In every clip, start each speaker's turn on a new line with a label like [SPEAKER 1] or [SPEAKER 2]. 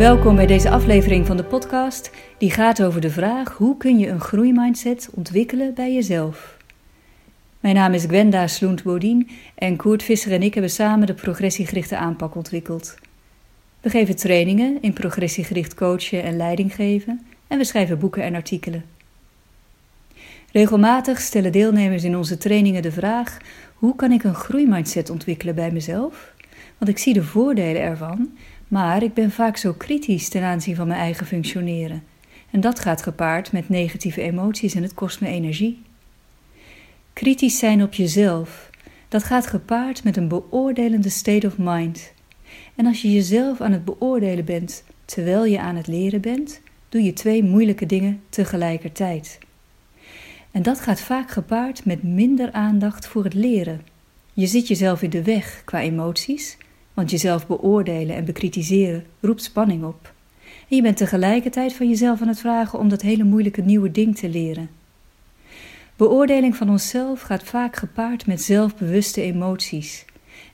[SPEAKER 1] Welkom bij deze aflevering van de podcast die gaat over de vraag hoe kun je een groeimindset ontwikkelen bij jezelf. Mijn naam is Gwenda Sloent-Bodien en Koert Visser en ik hebben samen de progressiegerichte aanpak ontwikkeld. We geven trainingen in progressiegericht coachen en leiding geven en we schrijven boeken en artikelen. Regelmatig stellen deelnemers in onze trainingen de vraag: hoe kan ik een groeimindset ontwikkelen bij mezelf? Want ik zie de voordelen ervan, maar ik ben vaak zo kritisch ten aanzien van mijn eigen functioneren. En dat gaat gepaard met negatieve emoties en het kost me energie. Kritisch zijn op jezelf, dat gaat gepaard met een beoordelende state of mind. En als je jezelf aan het beoordelen bent terwijl je aan het leren bent, doe je twee moeilijke dingen tegelijkertijd. En dat gaat vaak gepaard met minder aandacht voor het leren. Je zit jezelf in de weg qua emoties, want jezelf beoordelen en bekritiseren roept spanning op. En je bent tegelijkertijd van jezelf aan het vragen om dat hele moeilijke nieuwe ding te leren. Beoordeling van onszelf gaat vaak gepaard met zelfbewuste emoties.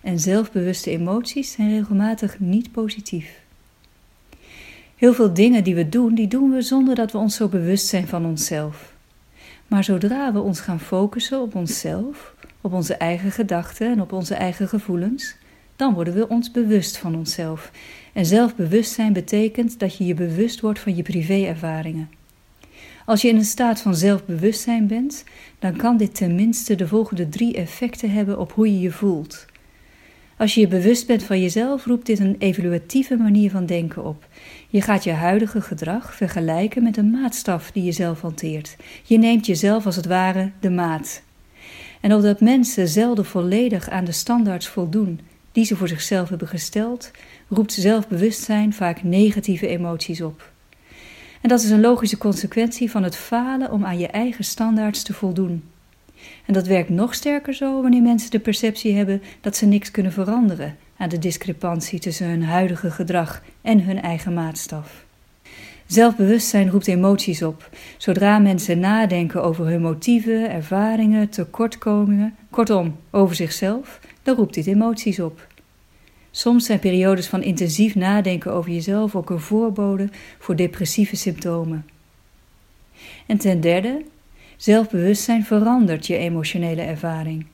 [SPEAKER 1] En zelfbewuste emoties zijn regelmatig niet positief. Heel veel dingen die we doen, die doen we zonder dat we ons zo bewust zijn van onszelf. Maar zodra we ons gaan focussen op onszelf, op onze eigen gedachten en op onze eigen gevoelens, dan worden we ons bewust van onszelf. En zelfbewustzijn betekent dat je je bewust wordt van je privéervaringen. Als je in een staat van zelfbewustzijn bent, dan kan dit tenminste de volgende drie effecten hebben op hoe je je voelt. Als je je bewust bent van jezelf, roept dit een evaluatieve manier van denken op. Je gaat je huidige gedrag vergelijken met een maatstaf die je zelf hanteert. Je neemt jezelf als het ware de maat. En omdat mensen zelden volledig aan de standaards voldoen die ze voor zichzelf hebben gesteld, roept zelfbewustzijn vaak negatieve emoties op. En dat is een logische consequentie van het falen om aan je eigen standaards te voldoen. En dat werkt nog sterker zo wanneer mensen de perceptie hebben dat ze niks kunnen veranderen aan de discrepantie tussen hun huidige gedrag en hun eigen maatstaf. Zelfbewustzijn roept emoties op. Zodra mensen nadenken over hun motieven, ervaringen, tekortkomingen, kortom over zichzelf, dan roept dit emoties op. Soms zijn periodes van intensief nadenken over jezelf ook een voorbode voor depressieve symptomen. En ten derde, zelfbewustzijn verandert je emotionele ervaring.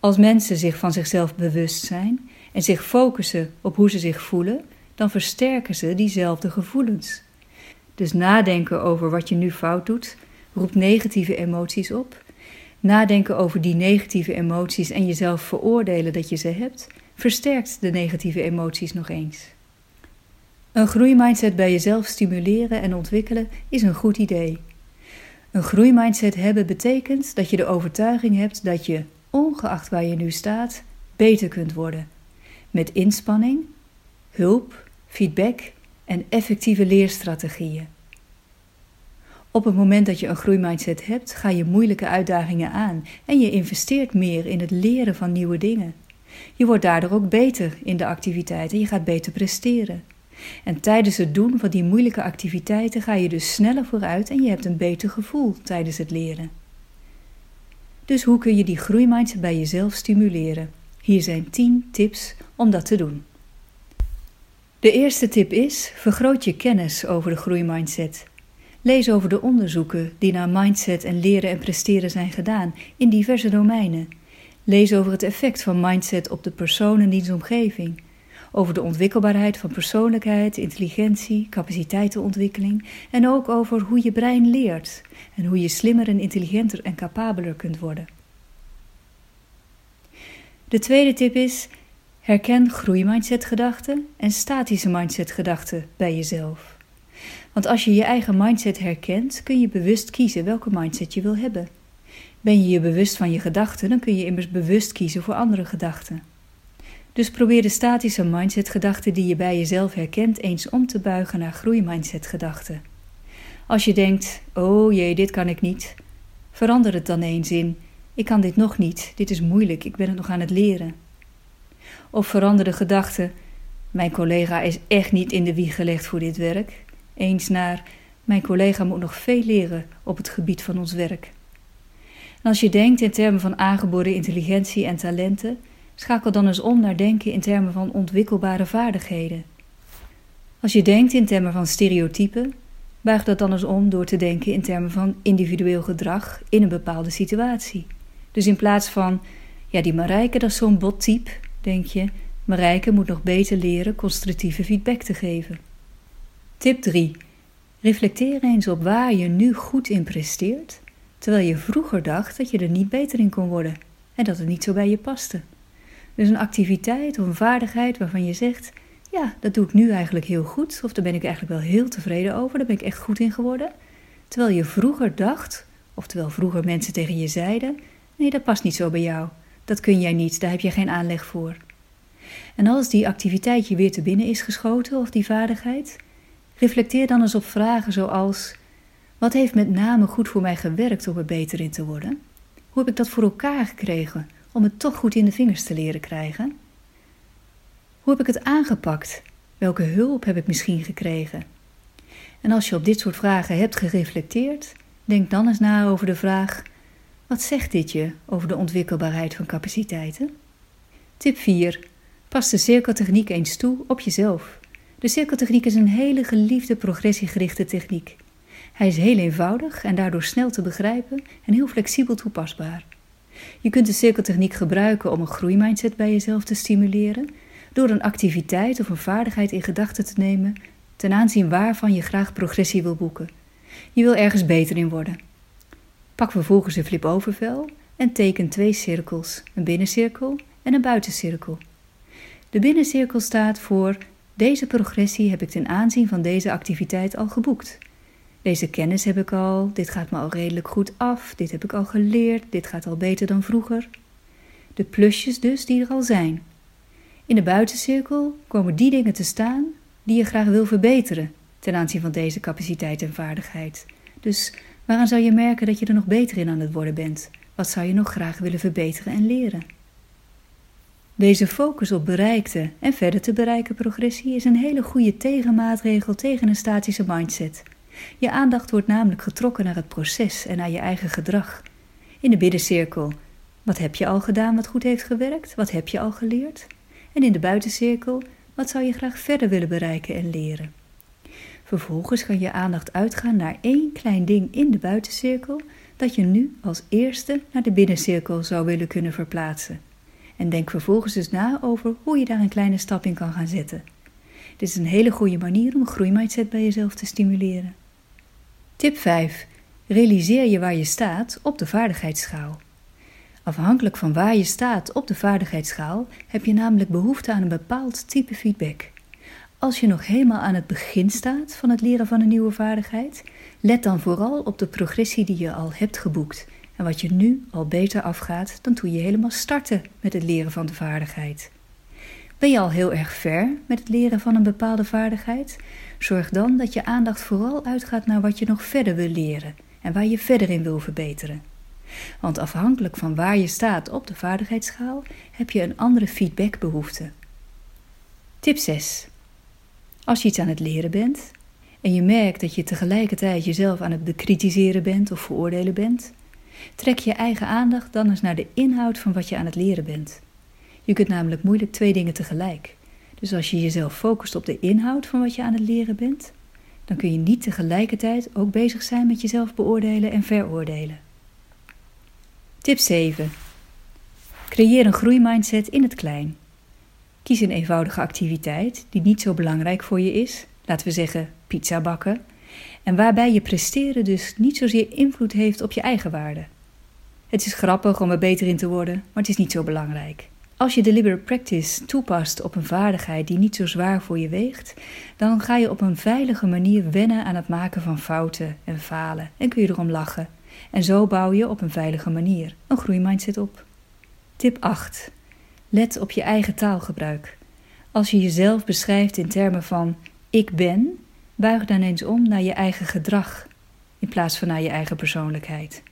[SPEAKER 1] Als mensen zich van zichzelf bewust zijn en zich focussen op hoe ze zich voelen, dan versterken ze diezelfde gevoelens. Dus nadenken over wat je nu fout doet, roept negatieve emoties op. Nadenken over die negatieve emoties en jezelf veroordelen dat je ze hebt, versterkt de negatieve emoties nog eens. Een groeimindset bij jezelf stimuleren en ontwikkelen is een goed idee. Een groeimindset hebben betekent dat je de overtuiging hebt dat je, ongeacht waar je nu staat, beter kunt worden. Met inspanning, hulp, feedback en effectieve leerstrategieën. Op het moment dat je een groeimindset hebt, ga je moeilijke uitdagingen aan en je investeert meer in het leren van nieuwe dingen. Je wordt daardoor ook beter in de activiteiten, je gaat beter presteren. En tijdens het doen van die moeilijke activiteiten ga je dus sneller vooruit en je hebt een beter gevoel tijdens het leren. Dus hoe kun je die groeimindset bij jezelf stimuleren? Hier zijn 10 tips om dat te doen. De eerste tip is: vergroot je kennis over de groeimindset. Lees over de onderzoeken die naar mindset en leren en presteren zijn gedaan in diverse domeinen. Lees over het effect van mindset op de persoon en dienstomgeving. Over de ontwikkelbaarheid van persoonlijkheid, intelligentie, capaciteitenontwikkeling en ook over hoe je brein leert en hoe je slimmer en intelligenter en capabeler kunt worden. De tweede tip is: herken groeimindset-gedachten en statische mindset-gedachten bij jezelf. Want als je je eigen mindset herkent, kun je bewust kiezen welke mindset je wil hebben. Ben je je bewust van je gedachten, dan kun je immers bewust kiezen voor andere gedachten. Dus probeer de statische mindset-gedachten die je bij jezelf herkent eens om te buigen naar groeimindset-gedachten. Als je denkt: oh jee, dit kan ik niet, verander het dan eens in: ik kan dit nog niet, dit is moeilijk, ik ben het nog aan het leren. Of verander de gedachte: mijn collega is echt niet in de wieg gelegd voor dit werk, eens naar: mijn collega moet nog veel leren op het gebied van ons werk. En als je denkt in termen van aangeboren intelligentie en talenten, schakel dan eens om naar denken in termen van ontwikkelbare vaardigheden. Als je denkt in termen van stereotypen, buig dat dan eens om door te denken in termen van individueel gedrag in een bepaalde situatie. Dus in plaats van, ja, die Marijke, dat is zo'n bottype, denk je, Marijke moet nog beter leren constructieve feedback te geven. Tip 3. Reflecteer eens op waar je nu goed in presteert, terwijl je vroeger dacht dat je er niet beter in kon worden en dat het niet zo bij je paste. Dus een activiteit of een vaardigheid waarvan je zegt: Ja, dat doe ik nu eigenlijk heel goed, of daar ben ik eigenlijk wel heel tevreden over, daar ben ik echt goed in geworden. Terwijl je vroeger dacht, of terwijl vroeger mensen tegen je zeiden: Nee, dat past niet zo bij jou, dat kun jij niet, daar heb je geen aanleg voor. En als die activiteit je weer te binnen is geschoten, of die vaardigheid, reflecteer dan eens op vragen zoals: Wat heeft met name goed voor mij gewerkt om er beter in te worden? Hoe heb ik dat voor elkaar gekregen om het toch goed in de vingers te leren krijgen? Hoe heb ik het aangepakt? Welke hulp heb ik misschien gekregen? En als je op dit soort vragen hebt gereflecteerd, denk dan eens na over de vraag: wat zegt dit je over de ontwikkelbaarheid van capaciteiten? Tip 4. Pas de cirkeltechniek eens toe op jezelf. De cirkeltechniek is een hele geliefde progressiegerichte techniek. Hij is heel eenvoudig en daardoor snel te begrijpen en heel flexibel toepasbaar. Je kunt de cirkeltechniek gebruiken om een groeimindset bij jezelf te stimuleren, door een activiteit of een vaardigheid in gedachten te nemen ten aanzien waarvan je graag progressie wil boeken. Je wil ergens beter in worden. Pak vervolgens een flip-overvel en teken twee cirkels, een binnencirkel en een buitencirkel. De binnencirkel staat voor deze progressie heb ik ten aanzien van deze activiteit al geboekt. Deze kennis heb ik al, dit gaat me al redelijk goed af, dit heb ik al geleerd, dit gaat al beter dan vroeger. De plusjes dus die er al zijn. In de buitencirkel komen die dingen te staan die je graag wil verbeteren ten aanzien van deze capaciteit en vaardigheid. Dus waaraan zou je merken dat je er nog beter in aan het worden bent? Wat zou je nog graag willen verbeteren en leren? Deze focus op bereikte en verder te bereiken progressie is een hele goede tegenmaatregel tegen een statische mindset. Je aandacht wordt namelijk getrokken naar het proces en naar je eigen gedrag. In de biddencirkel, wat heb je al gedaan wat goed heeft gewerkt? Wat heb je al geleerd? En in de buitencirkel, wat zou je graag verder willen bereiken en leren? Vervolgens kan je aandacht uitgaan naar één klein ding in de buitencirkel dat je nu als eerste naar de binnencirkel zou willen kunnen verplaatsen. En denk vervolgens dus na over hoe je daar een kleine stap in kan gaan zetten. Dit is een hele goede manier om groeimindset bij jezelf te stimuleren. Tip 5. Realiseer je waar je staat op de vaardigheidsschaal. Afhankelijk van waar je staat op de vaardigheidsschaal heb je namelijk behoefte aan een bepaald type feedback. Als je nog helemaal aan het begin staat van het leren van een nieuwe vaardigheid, let dan vooral op de progressie die je al hebt geboekt en wat je nu al beter afgaat dan toen je helemaal startte met het leren van de vaardigheid. Ben je al heel erg ver met het leren van een bepaalde vaardigheid? Zorg dan dat je aandacht vooral uitgaat naar wat je nog verder wil leren en waar je verder in wil verbeteren. Want afhankelijk van waar je staat op de vaardigheidsschaal heb je een andere feedbackbehoefte. Tip 6. Als je iets aan het leren bent en je merkt dat je tegelijkertijd jezelf aan het bekritiseren bent of veroordelen bent, trek je eigen aandacht dan eens naar de inhoud van wat je aan het leren bent. Je kunt namelijk moeilijk twee dingen tegelijk. Dus als je jezelf focust op de inhoud van wat je aan het leren bent, dan kun je niet tegelijkertijd ook bezig zijn met jezelf beoordelen en veroordelen. Tip 7. Creëer een groeimindset in het klein. Kies een eenvoudige activiteit die niet zo belangrijk voor je is, laten we zeggen pizza bakken, en waarbij je presteren dus niet zozeer invloed heeft op je eigen waarde. Het is grappig om er beter in te worden, maar het is niet zo belangrijk. Als je deliberate practice toepast op een vaardigheid die niet zo zwaar voor je weegt, dan ga je op een veilige manier wennen aan het maken van fouten en falen en kun je erom lachen. En zo bouw je op een veilige manier een groeimindset op. Tip 8. Let op je eigen taalgebruik. Als je jezelf beschrijft in termen van ik ben, buig dan eens om naar je eigen gedrag in plaats van naar je eigen persoonlijkheid.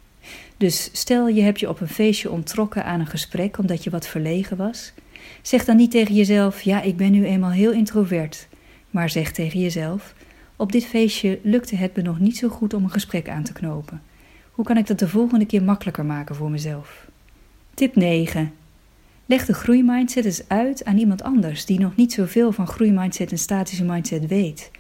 [SPEAKER 1] Dus stel je hebt je op een feestje ontrokken aan een gesprek omdat je wat verlegen was. Zeg dan niet tegen jezelf: Ja, ik ben nu eenmaal heel introvert. Maar zeg tegen jezelf: Op dit feestje lukte het me nog niet zo goed om een gesprek aan te knopen. Hoe kan ik dat de volgende keer makkelijker maken voor mezelf? Tip 9. Leg de groeimindset eens uit aan iemand anders die nog niet zoveel van groeimindset en statische mindset weet.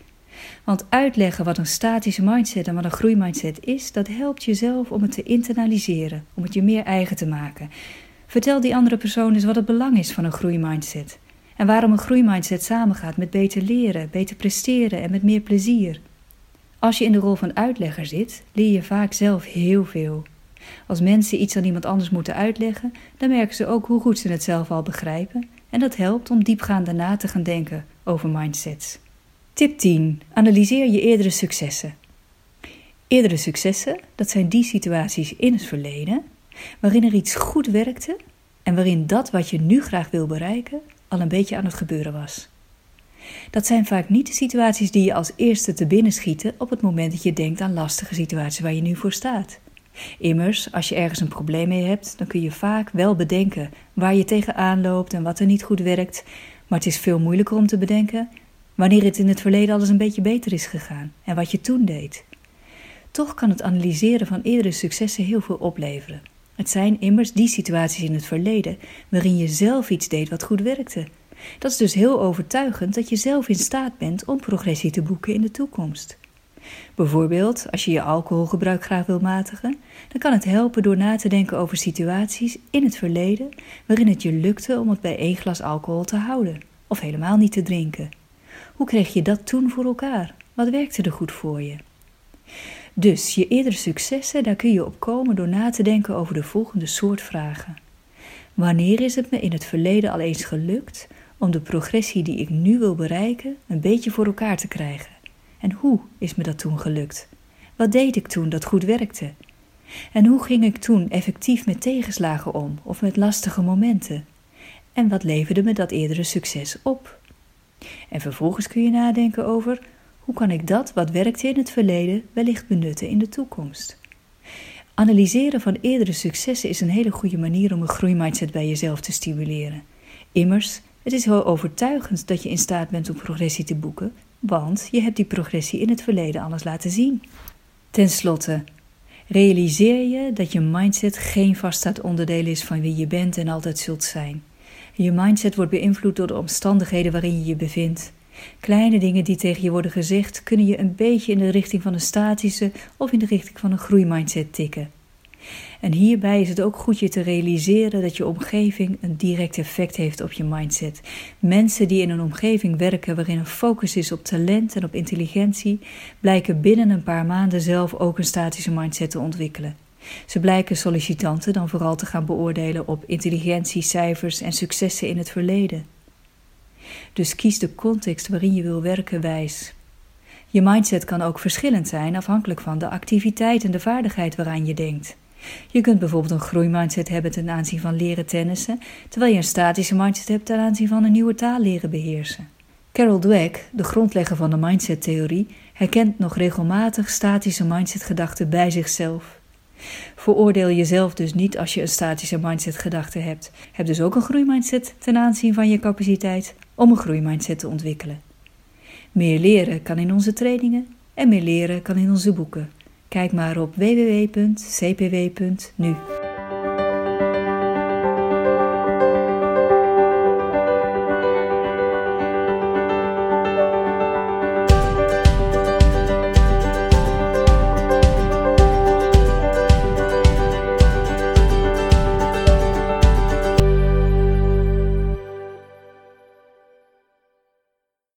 [SPEAKER 1] Want uitleggen wat een statische mindset en wat een groeimindset is, dat helpt jezelf om het te internaliseren, om het je meer eigen te maken. Vertel die andere persoon eens wat het belang is van een groeimindset. En waarom een groeimindset samengaat met beter leren, beter presteren en met meer plezier. Als je in de rol van uitlegger zit, leer je vaak zelf heel veel. Als mensen iets aan iemand anders moeten uitleggen, dan merken ze ook hoe goed ze het zelf al begrijpen. En dat helpt om diepgaand na te gaan denken over mindsets. Tip 10. Analyseer je eerdere successen. Eerdere successen, dat zijn die situaties in het verleden waarin er iets goed werkte en waarin dat wat je nu graag wil bereiken al een beetje aan het gebeuren was. Dat zijn vaak niet de situaties die je als eerste te binnen schieten op het moment dat je denkt aan lastige situaties waar je nu voor staat. Immers, als je ergens een probleem mee hebt, dan kun je vaak wel bedenken waar je tegenaan loopt en wat er niet goed werkt, maar het is veel moeilijker om te bedenken wanneer het in het verleden alles een beetje beter is gegaan en wat je toen deed. Toch kan het analyseren van eerdere successen heel veel opleveren. Het zijn immers die situaties in het verleden waarin je zelf iets deed wat goed werkte. Dat is dus heel overtuigend dat je zelf in staat bent om progressie te boeken in de toekomst. Bijvoorbeeld, als je je alcoholgebruik graag wil matigen, dan kan het helpen door na te denken over situaties in het verleden waarin het je lukte om het bij één glas alcohol te houden, of helemaal niet te drinken. Hoe kreeg je dat toen voor elkaar? Wat werkte er goed voor je? Dus je eerdere successen, daar kun je op komen door na te denken over de volgende soort vragen. Wanneer is het me in het verleden al eens gelukt om de progressie die ik nu wil bereiken een beetje voor elkaar te krijgen? En hoe is me dat toen gelukt? Wat deed ik toen dat goed werkte? En hoe ging ik toen effectief met tegenslagen om of met lastige momenten? En wat leverde me dat eerdere succes op? En vervolgens kun je nadenken over hoe kan ik dat wat werkte in het verleden wellicht benutten in de toekomst? Analyseren van eerdere successen is een hele goede manier om een groeimindset bij jezelf te stimuleren. Immers, het is heel overtuigend dat je in staat bent om progressie te boeken, want je hebt die progressie in het verleden alles laten zien. Ten slotte, realiseer je dat je mindset geen vaststaand onderdeel is van wie je bent en altijd zult zijn. Je mindset wordt beïnvloed door de omstandigheden waarin je je bevindt. Kleine dingen die tegen je worden gezegd kunnen je een beetje in de richting van een statische of in de richting van een groeimindset tikken. En hierbij is het ook goed je te realiseren dat je omgeving een direct effect heeft op je mindset. Mensen die in een omgeving werken waarin een focus is op talent en op intelligentie, blijken binnen een paar maanden zelf ook een statische mindset te ontwikkelen. Ze blijken sollicitanten dan vooral te gaan beoordelen op intelligentie, cijfers en successen in het verleden. Dus kies de context waarin je wil werken wijs. Je mindset kan ook verschillend zijn afhankelijk van de activiteit en de vaardigheid waaraan je denkt. Je kunt bijvoorbeeld een groeimindset hebben ten aanzien van leren tennissen, terwijl je een statische mindset hebt ten aanzien van een nieuwe taal leren beheersen. Carol Dweck, de grondlegger van de mindset-theorie, herkent nog regelmatig statische mindset-gedachten bij zichzelf. Veroordeel jezelf dus niet als je een statische mindset-gedachte hebt. Heb dus ook een groeimindset ten aanzien van je capaciteit om een groeimindset te ontwikkelen. Meer leren kan in onze trainingen en meer leren kan in onze boeken. Kijk maar op www.cpw.nu.